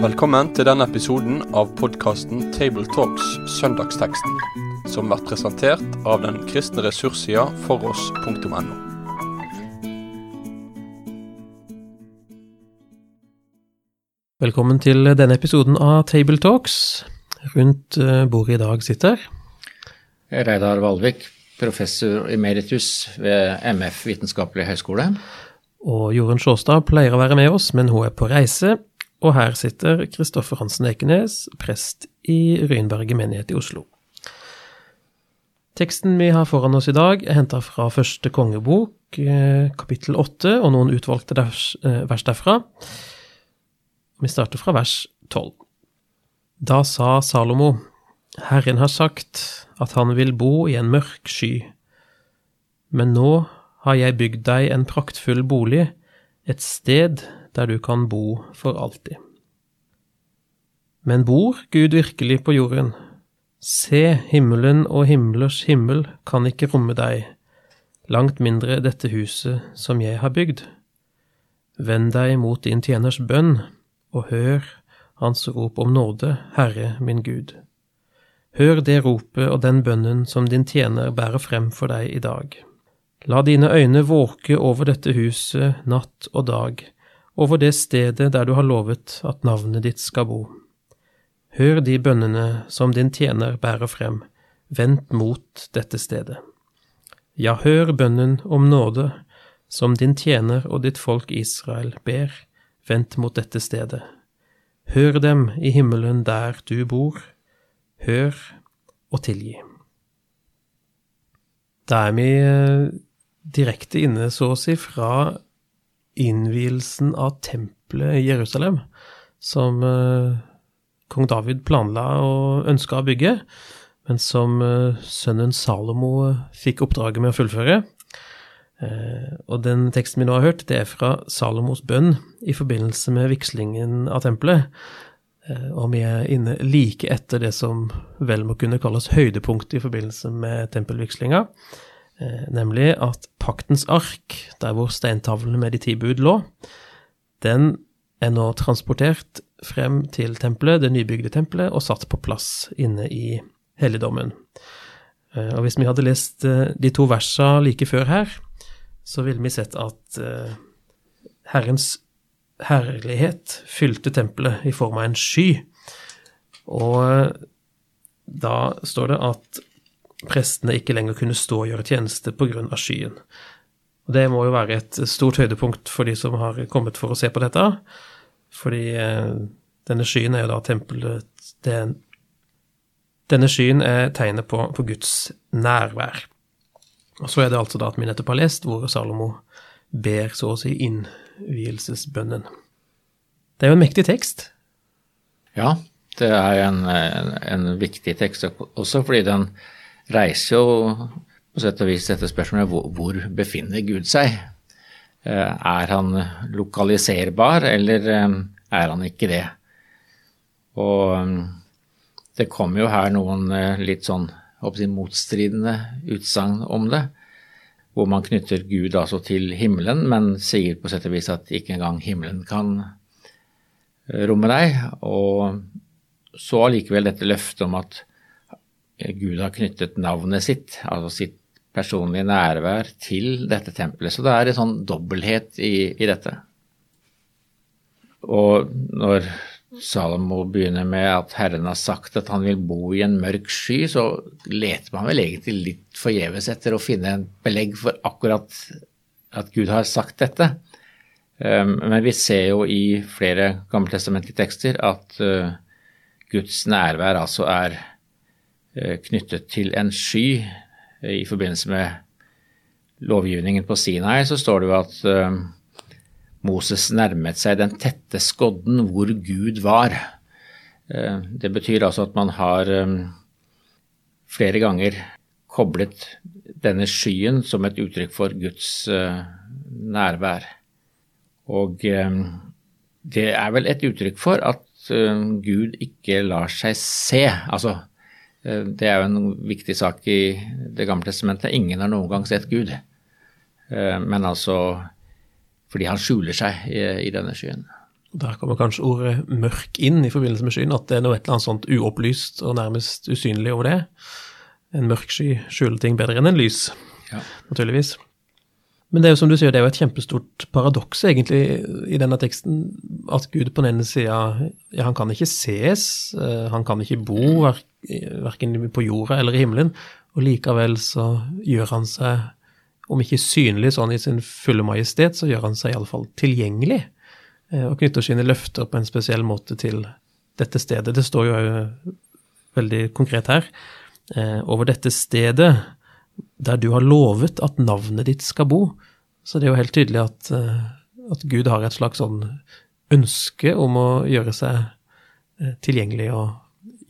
Velkommen til denne episoden av podkasten Tabletalks Søndagsteksten, som blir presentert av den kristne ressurssida foross.no. Velkommen til denne episoden av Tabletalks. Rundt eh, bordet i dag sitter Reidar Valvik, professor emeritus ved MF vitenskapelig høgskole. Og Jorunn Sjåstad pleier å være med oss, men hun er på reise. Og her sitter Kristoffer Hansen Ekenes, prest i Rynberget menighet i Oslo. Teksten vi har foran oss i dag, er henta fra første kongebok, eh, kapittel åtte, og noen utvalgte eh, vers derfra. Vi starter fra vers tolv. Da sa Salomo, Herren har sagt at han vil bo i en mørk sky. Men nå har jeg bygd deg en praktfull bolig, et sted der du kan bo for alltid. Men bor Gud virkelig på jorden? Se, himmelen og himlers himmel kan ikke romme deg, langt mindre dette huset som jeg har bygd. Vend deg mot din tjeners bønn, og hør hans rop om nåde, Herre min Gud. Hør det ropet og den bønnen som din tjener bærer frem for deg i dag. La dine øyne våke over dette huset natt og dag, over det stedet der du har lovet at navnet ditt skal bo. Hør de bønnene som din tjener bærer frem, vendt mot dette stedet. Ja, hør bønnen om nåde, som din tjener og ditt folk Israel ber, vendt mot dette stedet. Hør dem i himmelen der du bor, hør og tilgi. Da er vi eh, direkte inne, så å si, fra innvielsen av tempelet i Jerusalem, som eh, kong David planla og ønska å bygge, men som eh, sønnen Salomo fikk oppdraget med å fullføre. Og den teksten vi nå har hørt, det er fra Salomos bønn i forbindelse med vigslingen av tempelet, Eh, og vi er inne like etter det som vel må kunne kalles høydepunkt i forbindelse med tempelvigslinga, eh, nemlig at paktens ark, der hvor steintavlene med de ti bud lå, den er nå transportert frem til tempelet, det nybygde tempelet, og satt på plass inne i helligdommen. Eh, og hvis vi hadde lest de to versa like før her, så ville vi sett at Herrens herlighet fylte tempelet i form av en sky. Og da står det at prestene ikke lenger kunne stå og gjøre tjeneste pga. skyen. Og Det må jo være et stort høydepunkt for de som har kommet for å se på dette. Fordi eh, denne skyen er jo da tempelet den, Denne skyen er tegnet på, på, Guds nærvær. Og så er det altså da at vi nettopp har lest hvor Salomo ber så å si inn innvielsesbønnen. Det er jo en mektig tekst. Ja, det er en, en, en, viktig tekst også fordi den reiser jo på sett og vis dette spørsmålet hvor, hvor befinner Gud seg? Eh, er han lokaliserbar, eller eh, er han ikke det? Og eh, det kommer jo her noen litt sånn motstridende utsagn om det hvor man knytter Gud altså til himmelen, men sier på sett og vis at ikke engang himmelen kan eh, romme deg. Og så allikevel dette løftet om at Gud har knyttet navnet sitt, altså sitt personlige nærvær, til dette tempelet. Så det er en sånn dobbelthet i, i dette. Og når Salomo begynner med at Herren har sagt at han vil bo i en mørk sky, så leter man vel egentlig litt forgjeves etter å finne en belegg for akkurat at Gud har sagt dette. Um, men vi ser jo i flere gammeltestamentlige tekster at uh, Guds nærvær altså er uh, knyttet til en sky. I forbindelse med lovgivningen på Sinai så står det jo at um, Moses nærmet seg den tette skodden hvor Gud var. Eh, det betyr altså at man har eh, flere ganger koblet denne skyen som et uttrykk for Guds eh, nærvær. Og det er vel et uttrykk for at Gud ikke lar seg se. Altså, det er jo en viktig sak i Det gamle testamentet. Ingen har noen gang sett Gud. men altså fordi han skjuler seg i, i denne skyen. Der kommer kanskje ordet mørk inn i forbindelse med skyen, at det er noe et eller annet sånt uopplyst og nærmest usynlig over det. En mørk sky skjuler ting bedre enn en lys, ja. naturligvis. Men det er jo som du sier, det er jo et kjempestort paradoks egentlig i denne teksten, at Gud på den ene sida ja, han kan ikke ses, eh, han kan ikke bo verken på jorda eller i himmelen, og likevel så gjør han seg, om ikke synlig sånn i sin fulle majestet, så gjør han seg iallfall tilgjengelig, eh, og knytter sine løfter på en spesiell måte til dette stedet. Det står jo veldig konkret her. Eh, over dette stedet der du har lovet at navnet ditt skal bo. Så det er jo helt tydelig at, eh, at Gud har et slags sånn ønske om å gjøre seg tilgjengelig og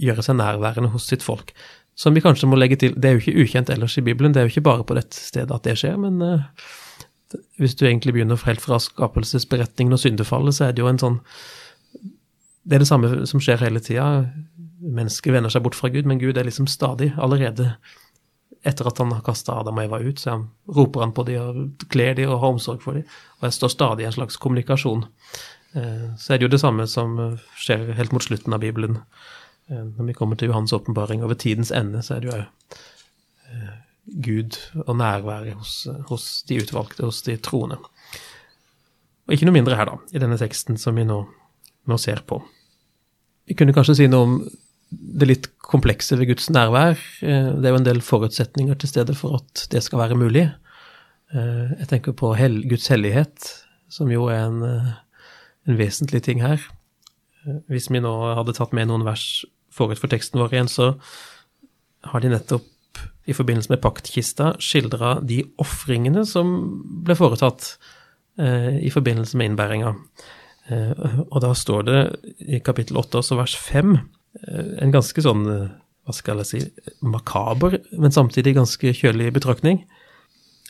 gjøre seg nærværende hos sitt folk. Som vi kanskje må legge til, det er jo ikke ukjent ellers i Bibelen, det er jo ikke bare på dette stedet at det skjer, men uh, hvis du egentlig begynner helt fra skapelsesberetningen og syndefallet, så er det jo en sånn Det er det samme som skjer hele tida. Mennesket vender seg bort fra Gud, men Gud er liksom stadig, allerede etter at han har kasta Adam og Eva ut, så han, roper han på dem og kler dem og har omsorg for dem. Og jeg står stadig i en slags kommunikasjon. Eh, så er det jo det samme som skjer helt mot slutten av Bibelen. Eh, når vi kommer til Johans åpenbaring over tidens ende, så er det jo eh, Gud og nærværet hos, hos, de utvalgte, hos de troende. Og ikke noe mindre her, da, i denne teksten som vi nå, nå ser på. Vi kunne kanskje si noe om det litt komplekse ved Guds nærvær. Eh, det er jo en del forutsetninger til stede for at det skal være mulig. Jeg tenker på Guds hellighet, som jo er en, en, vesentlig ting her. Hvis vi nå hadde tatt med noen vers forut for teksten vår igjen, så har de nettopp i forbindelse med paktkista skildra de ofringene som ble foretatt i forbindelse med innbæringa. Og da står det i kapittel 8, også vers 5, Eh, en ganske sånn, eh, hva skal jeg si, makaber, men samtidig ganske kjølig betraktning.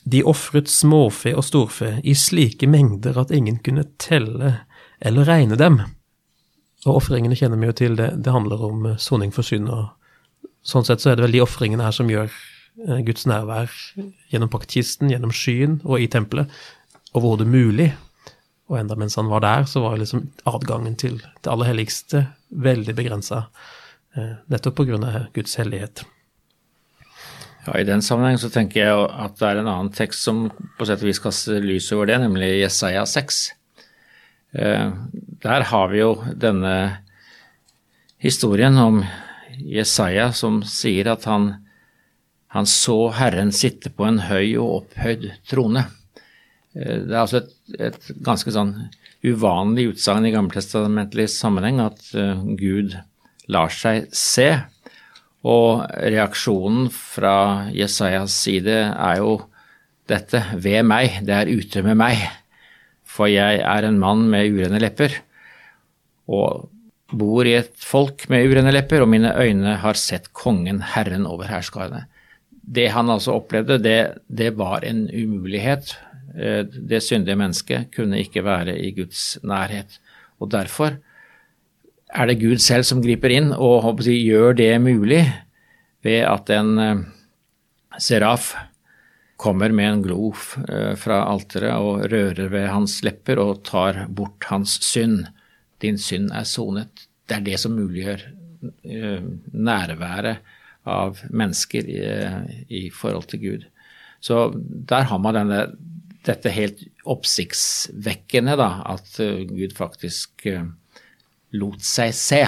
De ofret småfe og storfe i slike mengder at ingen kunne telle eller regne dem. Og ofringene kjenner vi jo til, det, det handler om eh, soning for synd. og Sånn sett så er det vel de ofringene her som gjør Guds nærvær gjennom paktkisten, gjennom skyen og i tempelet overhodet mulig. Og enda mens han var der, så var liksom adgangen til det aller helligste veldig begrensa, eh, nettopp pga. Guds hellighet. Ja, I den sammenheng så tenker jeg at det er en annen tekst som på sett og vis kaster lys over det, nemlig Jesaja 6. Eh, der har vi jo denne historien om Jesaja som sier at han, han så Herren sitte på en høy og opphøyd trone. Eh, det er altså et, et ganske sånn uvanlig utsagn i gammeltestamentlig sammenheng at uh, Gud lar seg se. Og reaksjonen fra Jesajas side er jo dette ved meg, det er ute med meg, for jeg er en mann med urene lepper. Og bor i et folk med urene lepper, og mine øyne har sett kongen, Herren over hærskarene. Det han altså opplevde, det, det var en umulighet Eh, det syndige mennesket kunne ikke være i Guds nærhet. Og derfor er det Gud selv som griper inn og gjør det mulig ved at en eh, seraf kommer med en glo eh, fra alteret og rører ved hans lepper og tar bort hans synd. Din synd er sonet. Det er det som muliggjør nærværet av mennesker i, i forhold til Gud. Så der har man denne dette helt oppsiktsvekkende, da, at Gud faktisk lot seg se.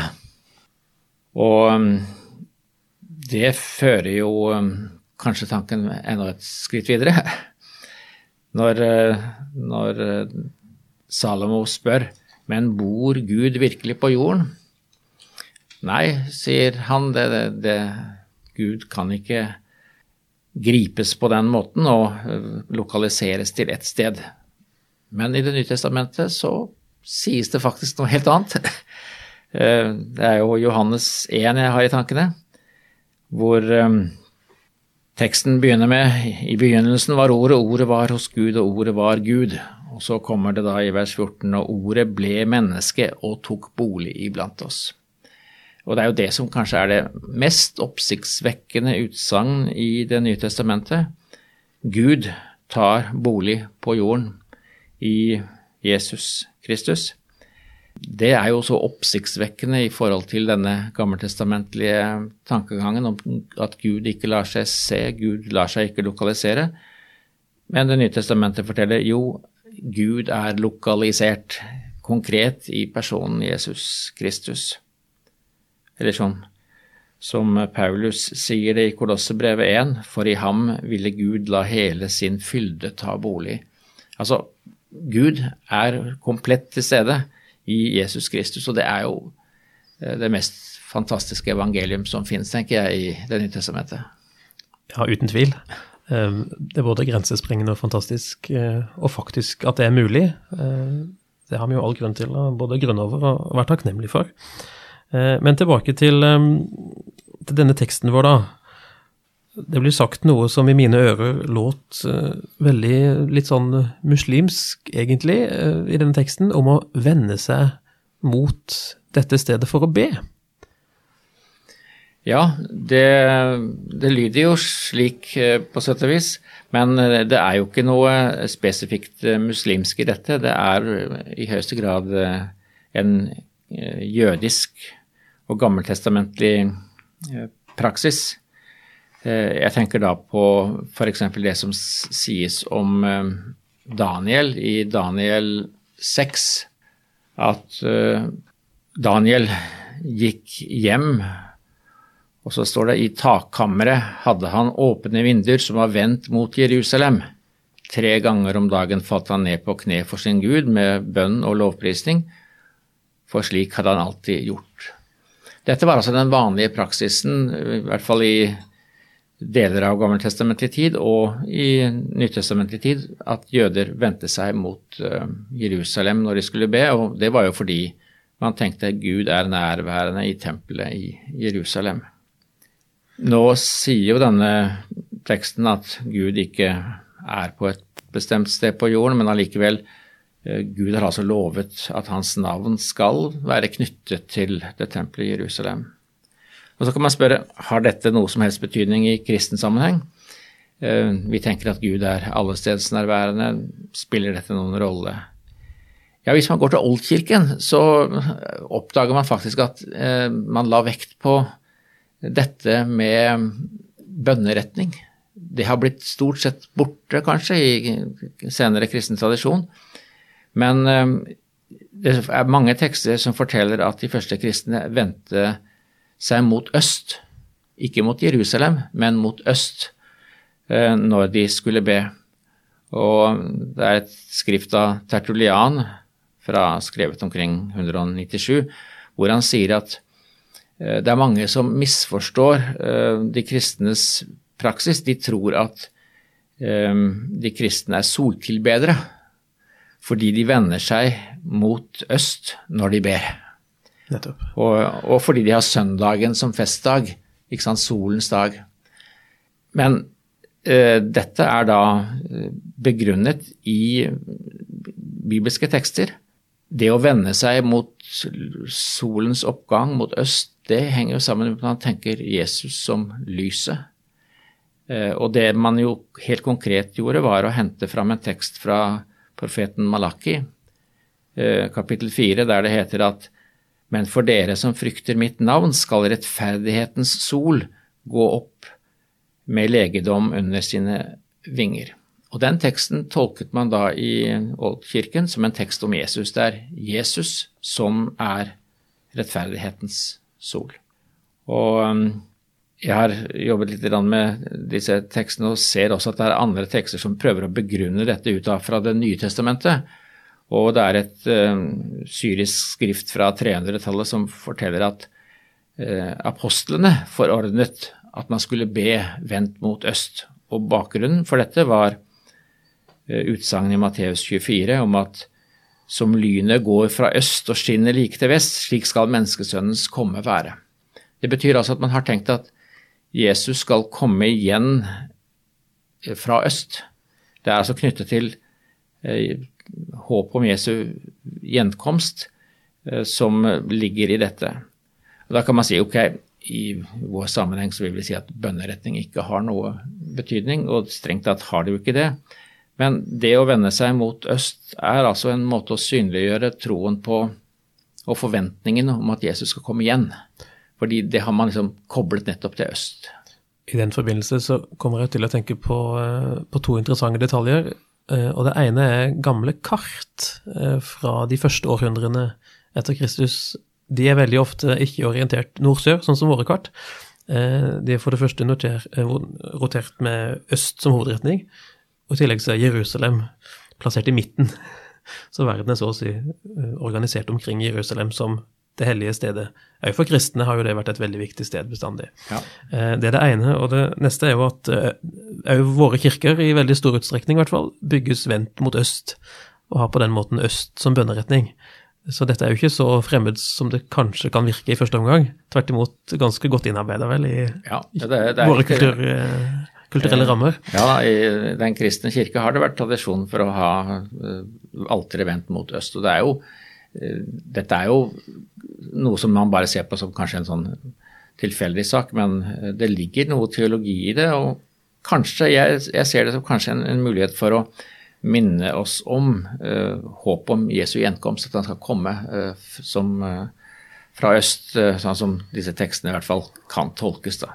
Og um, det fører jo um, kanskje tanken enda et skritt videre. Når, uh, når Salomo spør men bor Gud virkelig på jorden? Nei, sier han, det, det, det, Gud kan ikke gripes på den måten og eh, lokaliseres til ett sted. Men i Det nye testamentet så sies det faktisk noe helt annet. Eh, det er jo Johannes 1 jeg har i tankene, hvor teksten begynner med I begynnelsen var ordet, ordet var hos Gud, og ordet var Gud. Og så kommer det da i vers 14, og ordet ble menneske og tok bolig iblant oss. Og det er jo det som kanskje er det mest oppsiktsvekkende utsagn i Det nye testamentet. Gud tar bolig på jorden i Jesus Kristus. Det er jo så oppsiktsvekkende i forhold til denne gammeltestamentlige tankegangen om at Gud ikke lar seg se, Gud lar seg ikke lokalisere. Men Det nye testamentet forteller jo Gud er lokalisert konkret i personen Jesus Kristus. Eller sånn som Paulus sier det i Kolossebrevet 1, for i ham ville Gud la hele sin fylde ta bolig. Altså, Gud er komplett til stede i Jesus Kristus, og det er jo eh, det mest fantastiske evangelium som finnes, tenker jeg, i Det nye testamentet. Ja, uten tvil. Ehm, det er både grensesprengende og fantastisk, eh, og faktisk at det er mulig. Eh, det har vi jo all grunn til å både grunne over og være takknemlig for. Men tilbake til ehm, til denne teksten vår, da. Det blir sagt noe som i mine ører låt uh, veldig litt sånn muslimsk, egentlig, uh, i denne teksten, om å vende seg mot dette stedet for å be. Ja, det, det lyder jo slik uh, på sett og vis, men det er jo ikke noe spesifikt muslimsk i dette. Det er i høyeste grad en jødisk og gammeltestamentlig Eh, praksis. Eh, jeg tenker da på f.eks. det som sies om eh, Daniel i Daniel 6, at Daniel gikk hjem, og så står det i takkammeret hadde han åpne vinduer som var vendt mot Jerusalem. Tre ganger om dagen falt han ned på kne for sin Gud med bønn og lovprisning, for slik hadde han alltid gjort. Dette var altså den vanlige praksisen, i hvert fall i deler av gammeltestamentlig tid og i nytestamentlig tid, at jøder vendte seg mot uh, Jerusalem når de skulle be. Og det var jo fordi man tenkte Gud er nærværende i tempelet i Jerusalem. Nå sier jo denne teksten at Gud ikke er på et bestemt sted på jorden, men allikevel Eh, Gud har altså lovet at hans navn skal være knyttet til det tempelet i Jerusalem. Og Så kan man spørre har dette noe som helst betydning i kristen sammenheng. Eh, vi tenker at Gud er allestedsnærværende. Spiller dette noen rolle? Ja, Hvis man går til Oldkirken, så oppdager man faktisk at eh, man la vekt på dette med bønneretning. Det har blitt stort sett borte, kanskje, i senere kristen tradisjon. Men eh, det er mange tekster som forteller at de første kristne vendte seg mot øst. Ikke mot Jerusalem, men mot øst eh, når de skulle be. Og det er et skrift av Tertulian, fra, skrevet omkring 197, hvor han sier at eh, det er mange som misforstår de kristnes praksis. De tror at de kristne er soltilbedere fordi de vender seg mot øst når de ber. Og, og, fordi de har søndagen som festdag, ikke sant, solens dag. Men uh, dette er da eh, begrunnet i bibelske tekster. Det å vende seg mot solens oppgang, mot øst, det henger jo sammen med at man tenker Jesus som lyset. Uh, og det man jo helt konkret gjorde, var å hente fram en tekst fra profeten Malaki, eh, kapittel 4, der det heter at men for dere som frykter mitt navn, skal rettferdighetens sol gå opp med legedom under sine vinger. Og Den teksten tolket man da i Oldkirken som en tekst om Jesus. Det er Jesus som er rettferdighetens sol. Og um, jeg har jobbet litt med disse tekstene og ser også at det er andre tekster som prøver å begrunne dette ut fra Det nye testamentet. Og det er et uh, syrisk skrift fra 300-tallet som forteller at uh, apostlene forordnet at man skulle be vendt mot øst. Og bakgrunnen for dette var uh, utsagnet i Matteus 24 om at som lynet går fra øst og skinner like til vest, slik skal menneskesønnens komme være. Det betyr altså at man har tenkt at Jesus skal komme igjen fra øst. Det er altså knyttet til håp om Jesu gjenkomst eh, som ligger i dette. Og da kan man si ok, i vår sammenheng så vil vi si at bønneretning ikke har noe betydning, og strengt tatt har det jo ikke det. Men det å vende seg mot øst er altså en måte å synliggjøre troen på og forventningen om at Jesus skal komme igjen. Fordi det har man liksom koblet nettopp til øst. I den forbindelse så kommer jeg til å tenke på, eh, på to interessante detaljer. Eh, og det ene er gamle kart eh, fra de første århundrene etter Kristus. De er veldig ofte ikke orientert nord-sør, sånn som våre kart. De er for det første rotert med øst som hovedretning, og i tillegg så er Jerusalem plassert i midten. Så verden er så å si organisert omkring Jerusalem som det hellige stedet. Òg for kristne har jo det vært et veldig viktig sted bestandig. Ja. Eh, det er det ene. Og det neste er jo at òg eh, våre kirker, i veldig stor utstrekning i hvert fall, bygges vendt mot øst, og har på den måten øst som bønneretning. Så dette er jo ikke så fremmed som det kanskje kan virke i første omgang. Tvert imot ganske godt innarbeida, vel, i ja, det, det våre ikke, kultur, eh, kulturelle rammer. Ja, i Den kristne kirke har det vært tradisjon for å ha alteret vendt mot øst. og det er jo dette er jo noe som man bare ser på som kanskje en sånn tilfeldig sak, men eh, det ligger noe teologi i det. Og kanskje, jeg, jeg ser det som kanskje en, en, mulighet for å minne oss om uh, håp om Jesu gjenkomst, at han skal komme uh, som, uh, fra øst, sånn som disse tekstene i hvert fall kan tolkes. da.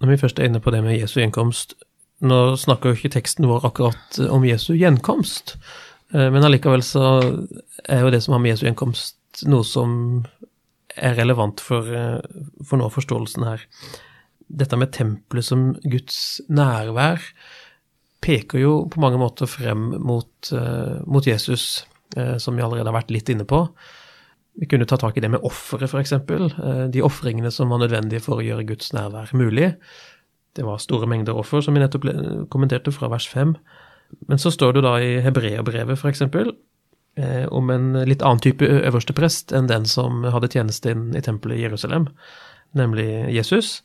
Når vi først er inne på det med Jesu gjenkomst, nå snakker jo ikke teksten vår akkurat om Jesu gjenkomst, men allikevel så er jo det som har med Jesu gjenkomst noe som er relevant for, eh, for nå forståelsen her. Dette med tempelet som Guds nærvær peker jo på mange måter frem mot, uh, mot Jesus, som vi allerede har vært litt inne på. Vi kunne ta tak i det med offeret, f.eks. De ofringene som var nødvendige for å gjøre Guds nærvær mulig. Det var store mengder offer, som vi nettopp kommenterte fra vers 5. Men så står det da i Hebreabrevet, f.eks., eh, om en litt annen type øverste prest enn den som hadde tjeneste inn i tempelet i Jerusalem, nemlig Jesus.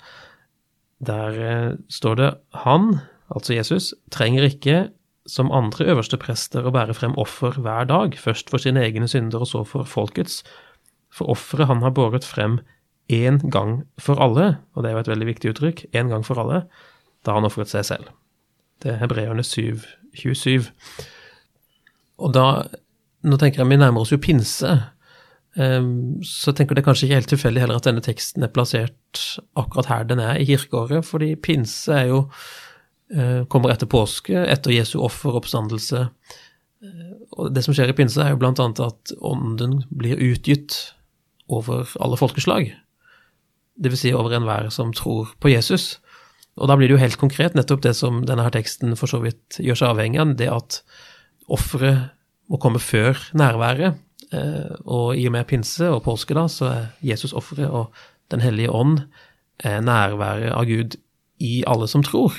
Der eh, står det han, altså Jesus, trenger ikke som andre øverste prester å bære frem offer hver dag, først for sine egne synder og så for folkets. For offeret han har båret frem én gang for alle, og det er jo et veldig viktig uttrykk, én gang for alle, da han ofret seg selv. Det er Hebreerne 7, 27. Og da nå tenker jeg vi nærmer oss jo pinse, um, så tenker jeg det kanskje ikke helt tilfeldig heller at denne teksten er plassert akkurat her den er i kirkeåret, fordi pinse er jo uh, kommer etter påske, etter Jesu offer og oppstandelse. Uh, og det som skjer i pinse, er jo annet at ånden blir utgitt over alle folkeslag. Vil si over enhver som tror på Jesus. Og da blir det jo helt konkret nettopp det som denne her teksten for så vidt gjør seg avhengig av, det at offeret må komme før nærværet. Eh, og i og med pinse og påske, da, så er Jesus offeret og Den hellige ånd er nærværet av Gud i alle som tror.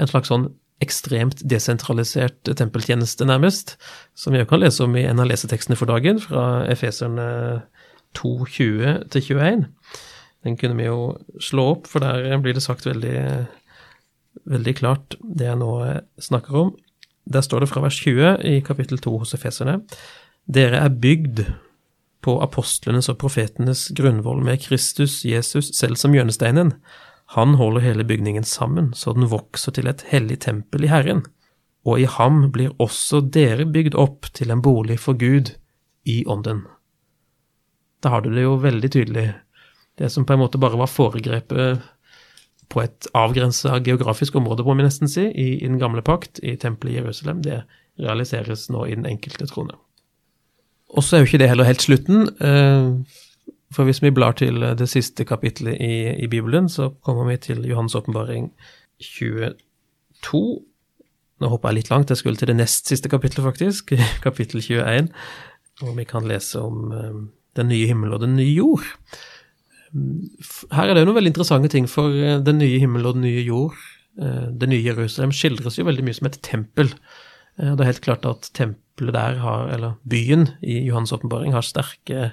En slags sånn ekstremt desentralisert tempeltjeneste, nærmest, som vi også kan lese om i en av lesetekstene for dagen, fra Efeserne 2.20-21. Den kunne vi jo slå opp, for der blir det sagt veldig, veldig klart det jeg nå snakker om. Der står det fra vers 20 i kapittel 2 hos Efeserne. Dere er bygd på apostlenes og profetenes grunnvoll med Kristus Jesus selv som hjørnesteinen. Han holder hele bygningen sammen, så den vokser til et hellig tempel i Herren. Og i ham blir også dere bygd opp til en bolig for Gud i ånden. Da har du det jo veldig tydelig. Det som på en måte bare var foregrepet på et avgrensa geografisk område, må vi nesten si, i, i den gamle pakt, i tempelet i Jerusalem. Det realiseres nå i den enkelte trone. Og så er jo ikke det heller helt slutten. Eh, for hvis vi blar til det siste kapittelet i, i Bibelen, så kommer vi til Johans åpenbaring 22. Nå hopper jeg litt langt, jeg skulle til det nest siste kapittelet, faktisk, kapittel 21, hvor vi kan lese om eh, den nye himmel og den nye jord. Her er det jo noen veldig interessante ting, for eh, den nye himmel og den nye jord, eh, det nye Jerusalem, skildres jo veldig mye som et tempel. Eh, det er helt klart at tempelet der har, eller byen i Johans åpenbaring, har sterke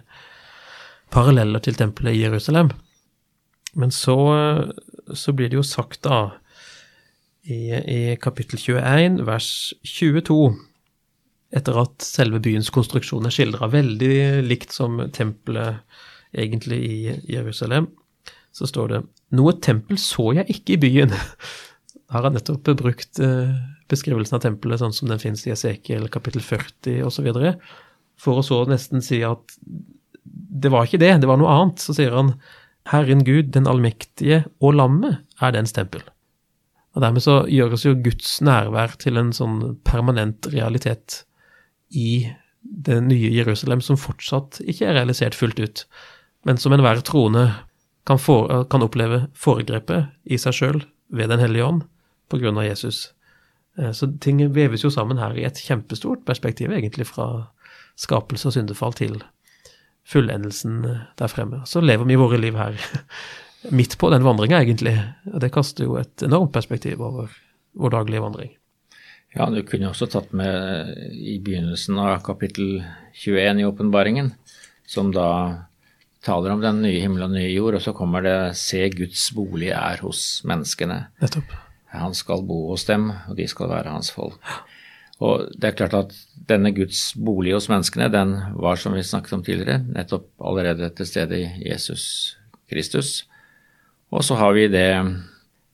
paralleller til tempelet i Jerusalem. Men så, så blir det jo sagt, da, i, i kapittel 21, vers 22 etter at selve byens konstruksjon er skildra veldig likt som tempelet egentlig i Jerusalem, så står det Noe tempel så jeg ikke i byen. har han nettopp brukt eh, beskrivelsen av tempelet sånn som den finnes i Esekiel kapittel 40 osv., for å så nesten si at det var ikke det, det var noe annet. Så sier han Herren Gud, den allmektige og lammet er dens tempel. Og Dermed så gjøres jo Guds nærvær til en sånn permanent realitet i det nye Jerusalem, som fortsatt ikke er realisert fullt ut, men som enhver troende kan, for, kan oppleve foregrepet i seg sjøl ved Den hellige ånd av Jesus. Eh, så ting veves jo sammen her i et kjempestort perspektiv, egentlig, fra skapelse og syndefall til fullendelsen eh, der fremme. Så lever vi våre liv her midt på den vandringa, egentlig. Og det kaster jo et enormt perspektiv over vår daglige vandring. Ja, du kunne også tatt med eh, i begynnelsen av kapittel 21 i åpenbaringen, som da taler om den nye himmel og nye jord, og så kommer det 'se Guds bolig er hos menneskene'. Nettopp. Han skal bo hos dem, og de skal være hans folk. Og det er klart at denne Guds bolig hos menneskene, den var, som vi snakket om tidligere, nettopp allerede til stede i Jesus Kristus. Og så har vi det,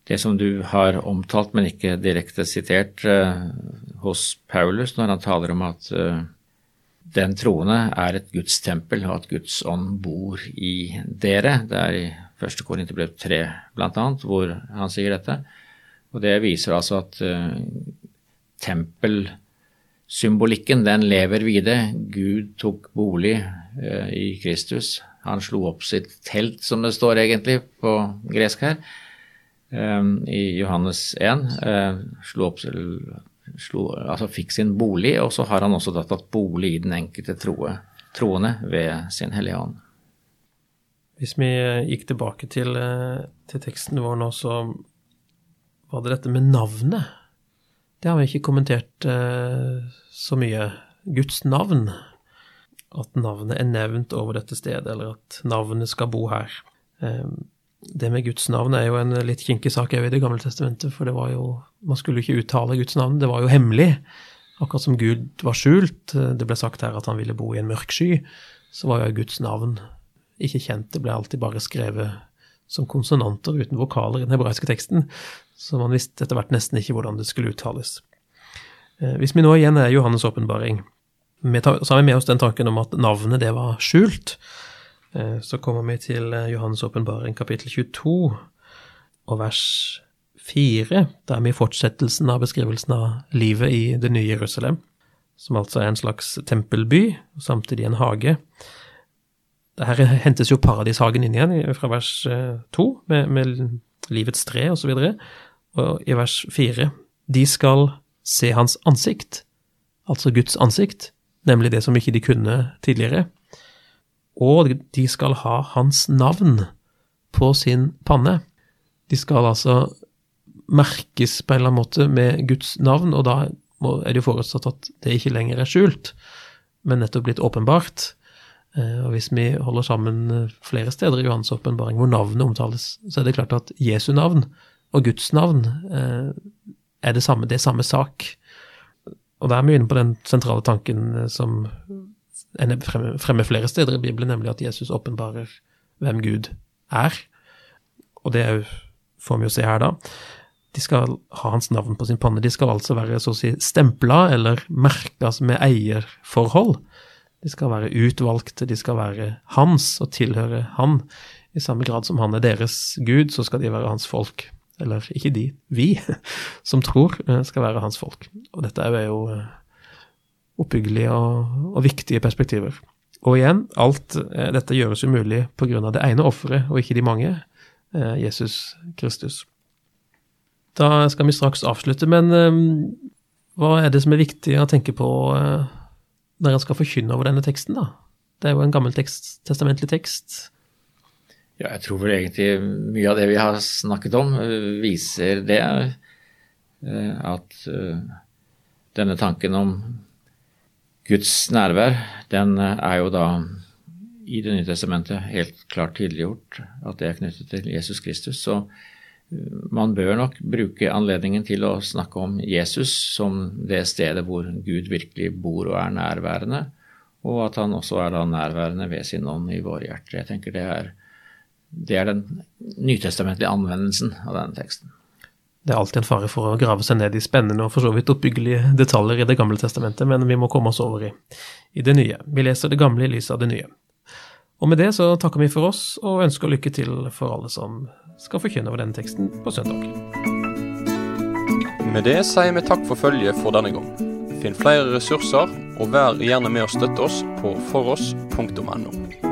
det som du har omtalt, men ikke direkte sitert eh, hos Paulus, når han taler om at uh, den troende er et Guds tempel, og at Guds ånd bor i dere. Det er i 1. Korinterbrev 3 bl.a. hvor han sier dette. Og det viser altså at uh, tempelsymbolikken, den lever videre. Gud tok bolig uh, i Kristus. Han slo opp sitt telt, som det står egentlig på gresk her, um, i Johannes 1. Uh, slo opp slo, altså fikk sin bolig, og så har han også tatt bolig i den enkelte troe, troende ved sin hellige ånd. Hvis vi gikk tilbake til, eh, til, teksten vår nå, så var det dette med navnet. Det har vi ikke kommentert eh, så mye. Guds navn. At navnet er nevnt over dette stedet, eller at navnet skal bo her. Eh, det med Guds navn er jo en litt kinkig sak i Det gamle testamentet, for det var jo Man skulle ikke uttale Guds navn, det var jo hemmelig. Akkurat som Gud var skjult. Det ble sagt her at han ville bo i en mørk sky. Så var jo Guds navn ikke kjent. Det ble alltid bare skrevet som konsonanter uten vokaler i den hebraiske teksten. Så man visste etter hvert nesten ikke hvordan det skulle uttales. Eh, hvis vi nå igjen er Johannes' åpenbaring, så har vi med oss den tanken om at navnet det var skjult. Eh, så kommer vi til eh, Johannes' åpenbaring kapittel 22 og vers 4. Der er vi i fortsettelsen av beskrivelsen av livet i det nye Jerusalem, som altså er en slags tempelby, og samtidig en hage. Her hentes jo paradishagen inn igjen fra vers 2, eh, med, med livets tre osv. Og, så og i vers 4 De skal se hans ansikt, altså Guds ansikt, nemlig det som ikke de kunne tidligere og de skal ha hans navn på sin panne. De skal altså merkes på en eller annen måte med Guds navn, og da er det jo forutsatt at det ikke lenger er skjult, men nettopp blitt åpenbart. Eh, og hvis vi holder sammen eh, flere steder i Johans åpenbaring hvor navnet omtales, så er det klart at Jesu navn og Guds navn eh, er det samme, det er samme sak. Og da er vi inne på den sentrale tanken som fremme flere steder i Bibelen, nemlig at Jesus åpenbarer hvem Gud er. Og det får vi jo se her, da. De skal ha hans navn på sin panne. De skal altså være så å si stempla eller merka med eierforhold. De skal være utvalgte, de skal være hans og tilhøre han. I samme grad som han er deres Gud, så skal de være hans folk. Eller ikke de, vi, som tror, eh, skal være hans folk. Og dette er jo eh, oppbyggelige og, og, viktige perspektiver. Og igjen, alt eh, dette gjøres umulig pga. det ene offeret, og ikke de mange, eh, Jesus Kristus. Da skal vi straks avslutte, men eh, hva er det som er viktig å tenke på når en skal forkynne over denne teksten, da? Det er jo en gammel tekst, testamentlig tekst. Ja, jeg tror vel egentlig mye av det vi har snakket om, viser det. At denne tanken om Guds nærvær, den eh, er jo da i Det nye testamentet helt klart tydeliggjort at det er knyttet til Jesus Kristus. Så eh, man bør nok bruke anledningen til å snakke om Jesus som det stedet hvor Gud virkelig bor og er nærværende, og at han også er da nærværende ved sin ånd i våre hjerter. Jeg tenker det er, det er den nytestamentlige anvendelsen av denne teksten. Det er alltid en fare for å grave seg ned i spennende og for så vidt oppbyggelige detaljer i Det gamle testamentet, men vi må komme oss over i, i det nye. Vi leser det gamle i lys av det nye. Og med det så takker vi for oss, og ønsker lykke til for alle som skal forkynne over denne teksten på søndag. Med det sier vi takk for følget for denne gang. Finn flere ressurser, og vær gjerne med å støtte oss på foross.no.